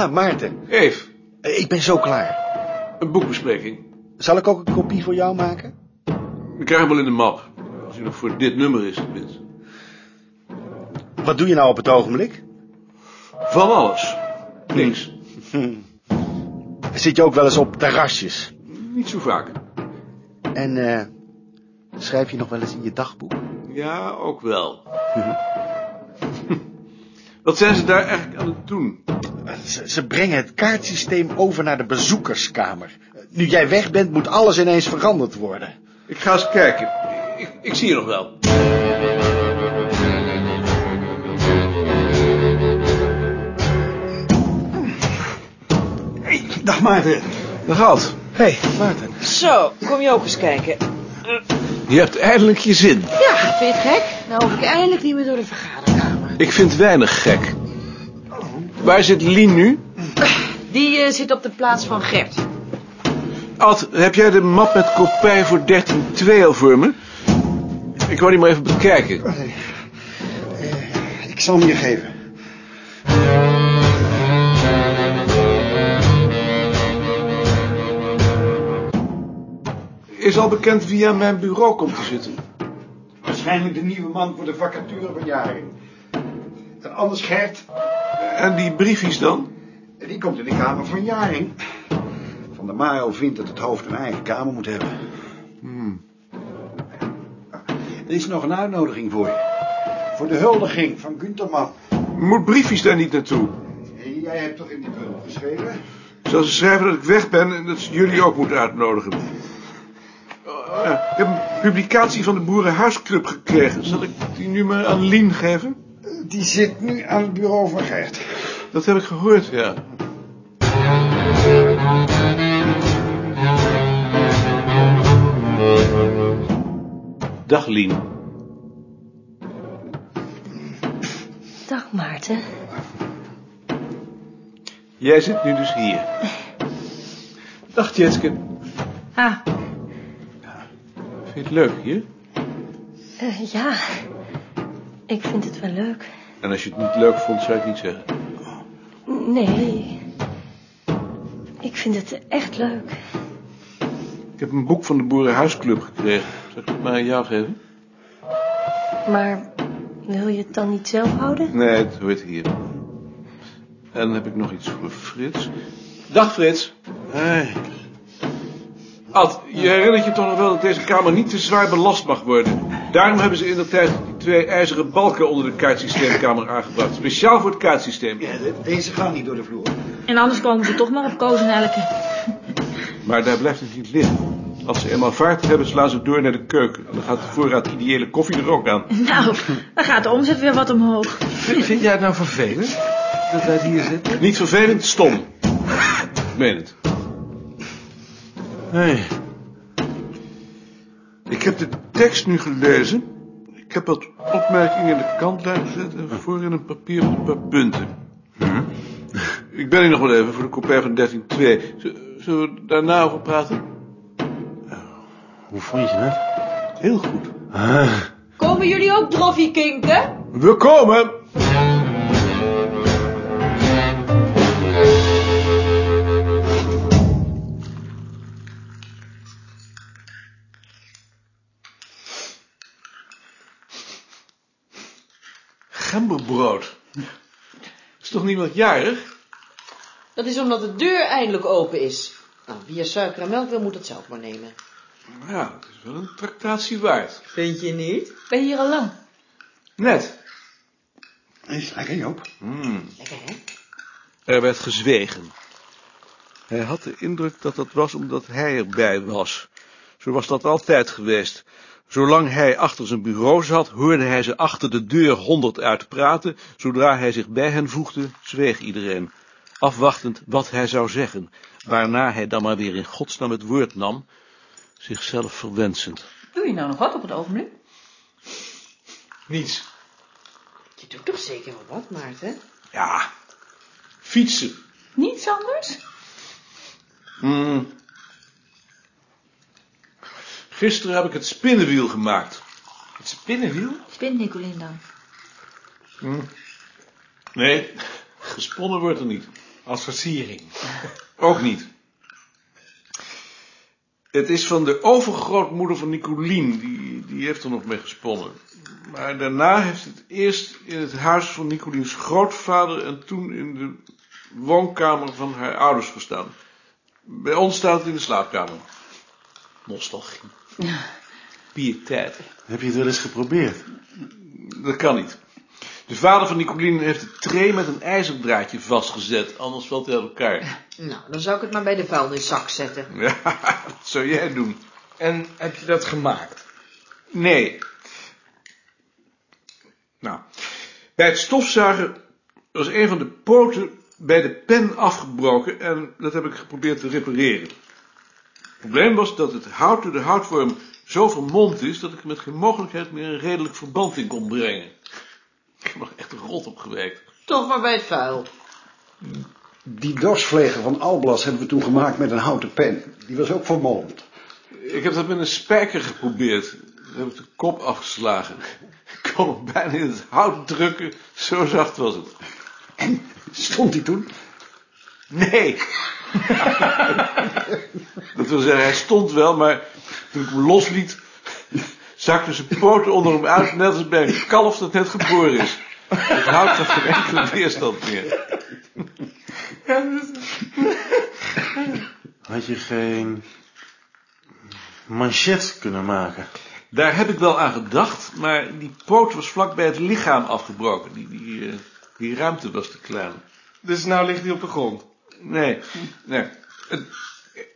Ah, Maarten. Eve, Eh, Ik ben zo klaar. een boekbespreking. Zal ik ook een kopie voor jou maken? Ik krijg hem wel in de map. Als hij nog voor dit nummer is, tenminste. Wat doe je nou op het ogenblik? Van alles. Niks. Zit je ook wel eens op terrasjes? Niet zo vaak. En eh, schrijf je nog wel eens in je dagboek? Ja, ook wel. Wat zijn ze daar eigenlijk aan het doen? Ze, ze brengen het kaartsysteem over naar de bezoekerskamer. Nu jij weg bent, moet alles ineens veranderd worden. Ik ga eens kijken. Ik, ik zie je nog wel. Hey, dag Maarten. Dag Alt. Hey, Maarten. Zo, kom je ook eens kijken. Je hebt eindelijk je zin. Ja, vind je het gek? Nou hoef ik eindelijk niet meer door de vergaderkamer. Ik vind weinig gek. Waar zit Lien nu? Die eh, zit op de plaats van Gert. Alt, heb jij de map met kopij voor 13.2 al voor me? Ik wou die maar even bekijken. Ik zal hem je geven. Is al bekend wie aan mijn bureau komt te zitten. Waarschijnlijk de nieuwe man voor de vacature van Jaring. En anders Gert, En die briefjes dan? die komt in de kamer van Jaring. Van der Marel vindt dat het hoofd een eigen kamer moet hebben. Hmm. Er is nog een uitnodiging voor je. Voor de huldiging van Gunterman. Moet briefjes daar niet naartoe? Jij hebt toch in die bundel geschreven? Zal ze schrijven dat ik weg ben en dat ze jullie ook moeten uitnodigen. Ja. Ik heb een publicatie van de Boerenhuisclub gekregen. Zal ik die nu maar aan Lien geven? Die zit nu aan het bureau van Gert. Dat heb ik gehoord, ja. Dag Lien. Dag Maarten. Jij zit nu dus hier. Dag Jetske. Ah, Vind je het leuk hier? eh, ja. Ik vind het wel leuk. En als je het niet leuk vond, zou ik niet zeggen. Nee. Ik vind het echt leuk. Ik heb een boek van de Boerenhuisclub gekregen. Zal ik het maar aan jou geven? Maar wil je het dan niet zelf houden? Nee, het hoort hier. En dan heb ik nog iets voor Frits. Dag Frits. Hey. Ad, je herinnert je toch nog wel dat deze kamer niet te zwaar belast mag worden. Daarom hebben ze in de tijd twee ijzeren balken onder de kaartsysteemkamer aangebracht. Speciaal voor het kaartsysteem. Ja, de- deze gaan niet door de vloer. En anders komen ze toch maar op kozen elke. Maar daar blijft het niet liggen. Als ze eenmaal vaart hebben, slaan ze door naar de keuken. En dan gaat de voorraad ideële koffie er ook aan. Nou, dan gaat de omzet weer wat omhoog. Vind jij het nou vervelend dat wij hier zitten? Niet vervelend, stom. Ik meen het. Hey. Ik heb de tekst nu gelezen. Ik heb wat opmerkingen in de kantlijn gezet en voor in een papier met een paar punten. Ik ben hier nog wel even voor de kopij van 13.2. Z- Zullen we daarna over praten? Hoe vond je het? Heel goed. Komen jullie ook droffie kinken? We komen! Gemberbrood. Is toch niemand jarig? Dat is omdat de deur eindelijk open is. Nou, wie er suiker en melk wil, moet het zelf maar nemen. Ja, het is wel een tractatie waard. Vind je niet? Ben je hier al lang? Net. Is lekker, Joop. Lekker, hè? Er werd gezwegen. Hij had de indruk dat dat was omdat hij erbij was. Zo was dat altijd geweest. Zolang hij achter zijn bureau zat, hoorde hij ze achter de deur honderd uitpraten. Zodra hij zich bij hen voegde, zweeg iedereen. Afwachtend wat hij zou zeggen, waarna hij dan maar weer in godsnaam het woord nam, zichzelf verwensend. Doe je nou nog wat op het ogenblik? Niets. Je doet toch zeker wel wat, Maarten? Ja, fietsen. Niets anders? Hmm. Gisteren heb ik het spinnenwiel gemaakt. Het spinnenwiel? Spin Nicolien dan. Nee, gesponnen wordt er niet. Als versiering. Ook niet. Het is van de overgrootmoeder van Nicolien, die, die heeft er nog mee gesponnen. Maar daarna heeft het eerst in het huis van Nicoliens grootvader en toen in de woonkamer van haar ouders gestaan. Bij ons staat het in de slaapkamer. Nostalgie. Pietijd. Heb je het wel eens geprobeerd? Dat kan niet. De vader van Nicolien heeft de tray met een ijzerdraadje vastgezet, anders valt hij uit elkaar. Nou, dan zou ik het maar bij de vuilniszak zetten. Ja, wat zou jij doen? En heb je dat gemaakt? Nee. Nou, bij het stofzuigen was een van de poten bij de pen afgebroken en dat heb ik geprobeerd te repareren. Het probleem was dat het hout door de houtworm zo vermomd is dat ik er met geen mogelijkheid meer een redelijk verband in kon brengen. Ik heb er echt rot op gewerkt. Toch maar bij het vuil. Die dorsvleger van Alblas hebben we toen gemaakt met een houten pen. Die was ook vermolmd. Ik heb dat met een spijker geprobeerd. Daar heb ik de kop afgeslagen. Ik kon hem bijna in het hout drukken, zo zacht was het. Stond die toen? Nee. dat wil zeggen, hij stond wel, maar toen ik hem losliet, zakte zijn poten onder hem uit, net als bij een kalf dat net geboren is. Het hout gaf geen enkele weerstand meer. Had je geen manchet kunnen maken? Daar heb ik wel aan gedacht, maar die poot was vlak bij het lichaam afgebroken. Die, die, eh, die ruimte was te klein. Dus nou ligt hij op de grond. Nee, nee. Het,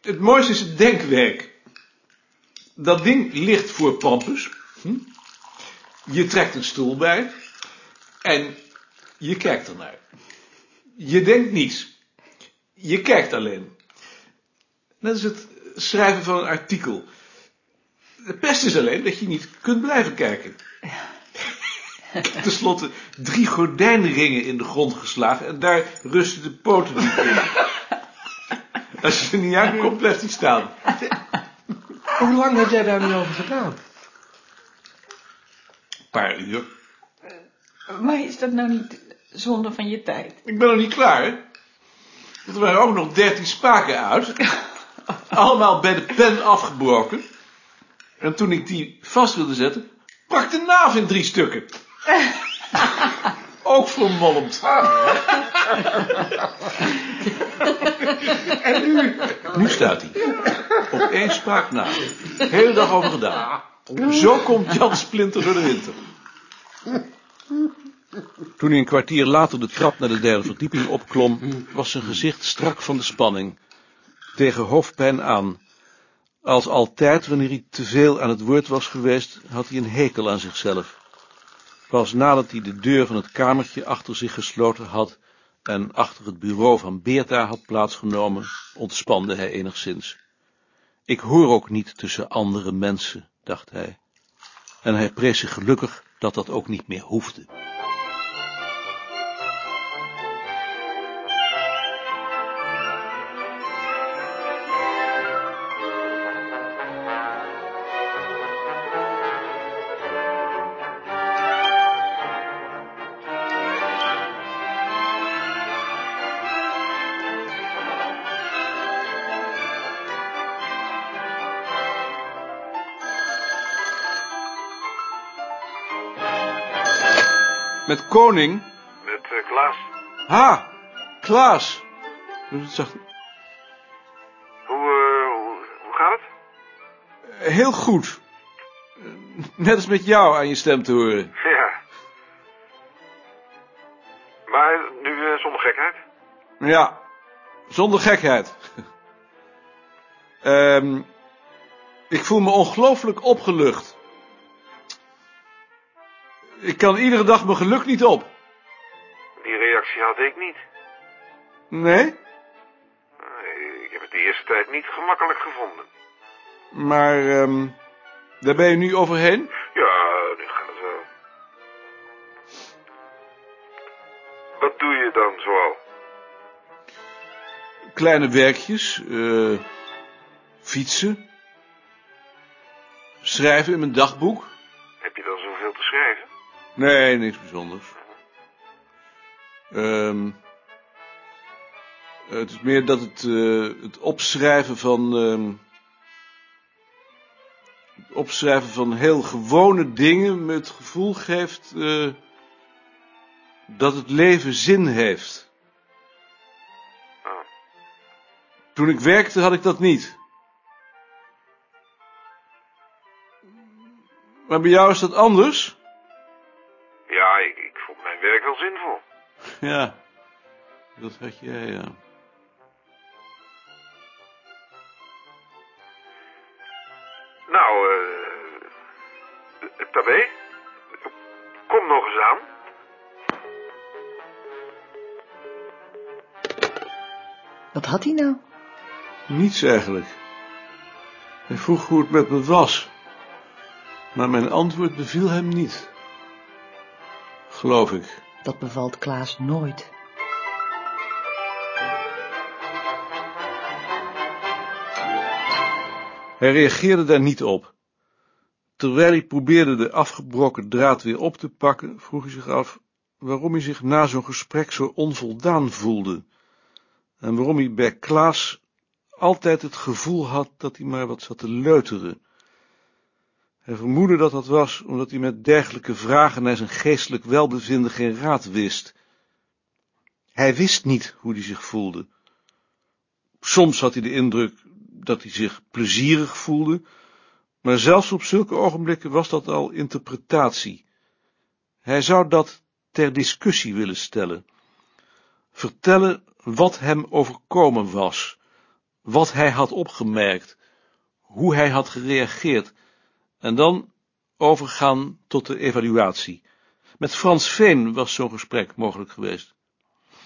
het mooiste is het denkwerk. Dat ding ligt voor Pampus. Hm? Je trekt een stoel bij. En je kijkt ernaar. Je denkt niets. Je kijkt alleen. Net als het schrijven van een artikel. De pest is alleen dat je niet kunt blijven kijken. heb tenslotte drie gordijnringen in de grond geslagen en daar rusten de poten niet in. Als je er niet aankomt, blijft hij staan. Hoe lang heb jij daar nu over gedaan? Een paar uur. Maar is dat nou niet zonde van je tijd? Ik ben nog niet klaar, hè? Want er waren ook nog dertien spaken uit. Allemaal bij de pen afgebroken. En toen ik die vast wilde zetten, brak de naaf in drie stukken. Ook vermolmd. En nu? Nu staat hij. Op één spraak na. Hele dag over gedaan. Zo komt Jan Splinter door de winter. Toen hij een kwartier later de trap naar de derde verdieping opklom, was zijn gezicht strak van de spanning. Tegen hoofdpijn aan. Als altijd, wanneer hij te veel aan het woord was geweest, had hij een hekel aan zichzelf. Pas nadat hij de deur van het kamertje achter zich gesloten had en achter het bureau van Beerta had plaatsgenomen, ontspande hij enigszins. Ik hoor ook niet tussen andere mensen, dacht hij. En hij prees zich gelukkig dat dat ook niet meer hoefde. Met koning? Met eh, Klaas. Ha, Klaas. Zacht. Hoe, eh, hoe, hoe gaat het? Heel goed. Net als met jou aan je stem te horen. Ja. Maar nu eh, zonder gekheid? Ja, zonder gekheid. Ehm, ik voel me ongelooflijk opgelucht. Ik kan iedere dag mijn geluk niet op. Die reactie had ik niet. Nee? Ik heb het de eerste tijd niet gemakkelijk gevonden. Maar ehm, daar ben je nu overheen? Ja, nu gaat het wel. Wat doe je dan zoal? Kleine werkjes, eh, fietsen, schrijven in mijn dagboek. Heb je dan zoveel te schrijven? Nee, niks bijzonders. Ehm, Eh, het is meer dat het, eh, het opschrijven van... ehm, het opschrijven van heel gewone dingen me het gevoel geeft... eh, dat het leven zin heeft. Toen ik werkte had ik dat niet. Maar bij jou is dat anders? Mijn werk wel zinvol. Ja, dat had jij, ja. Nou, eh... Tabé? Kom nog eens aan. Wat had hij nou? Niets eigenlijk. Hij vroeg hoe het met me was. Maar mijn antwoord beviel hem niet. Geloof ik. Dat bevalt Klaas nooit. Hij reageerde daar niet op. Terwijl hij probeerde de afgebroken draad weer op te pakken, vroeg hij zich af waarom hij zich na zo'n gesprek zo onvoldaan voelde. En waarom hij bij Klaas altijd het gevoel had dat hij maar wat zat te leuteren. Hij vermoedde dat dat was omdat hij met dergelijke vragen naar zijn geestelijk welbevinden geen raad wist. Hij wist niet hoe hij zich voelde. Soms had hij de indruk dat hij zich plezierig voelde, maar zelfs op zulke ogenblikken was dat al interpretatie. Hij zou dat ter discussie willen stellen. Vertellen wat hem overkomen was, wat hij had opgemerkt, hoe hij had gereageerd, en dan overgaan tot de evaluatie. Met Frans Veen was zo'n gesprek mogelijk geweest.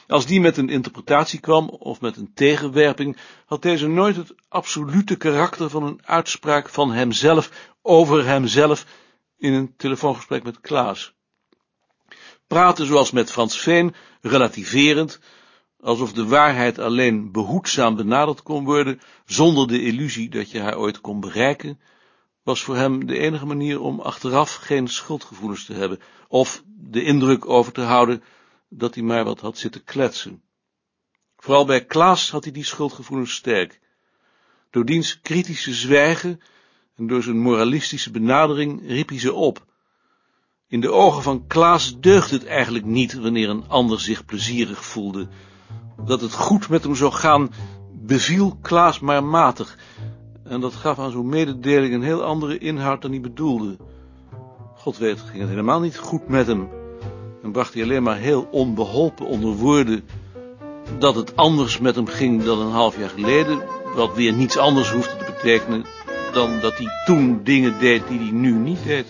Als die met een interpretatie kwam of met een tegenwerping, had deze nooit het absolute karakter van een uitspraak van hemzelf over hemzelf in een telefoongesprek met Klaas. Praten zoals met Frans Veen, relativerend, alsof de waarheid alleen behoedzaam benaderd kon worden, zonder de illusie dat je haar ooit kon bereiken, was voor hem de enige manier om achteraf geen schuldgevoelens te hebben, of de indruk over te houden dat hij maar wat had zitten kletsen. Vooral bij Klaas had hij die schuldgevoelens sterk. Door diens kritische zwijgen en door zijn moralistische benadering riep hij ze op. In de ogen van Klaas deugde het eigenlijk niet wanneer een ander zich plezierig voelde. Dat het goed met hem zou gaan, beviel Klaas maar matig, en dat gaf aan zo'n mededeling een heel andere inhoud dan hij bedoelde. God weet, ging het helemaal niet goed met hem, en bracht hij alleen maar heel onbeholpen onder woorden dat het anders met hem ging dan een half jaar geleden, wat weer niets anders hoefde te betekenen dan dat hij toen dingen deed die hij nu niet deed.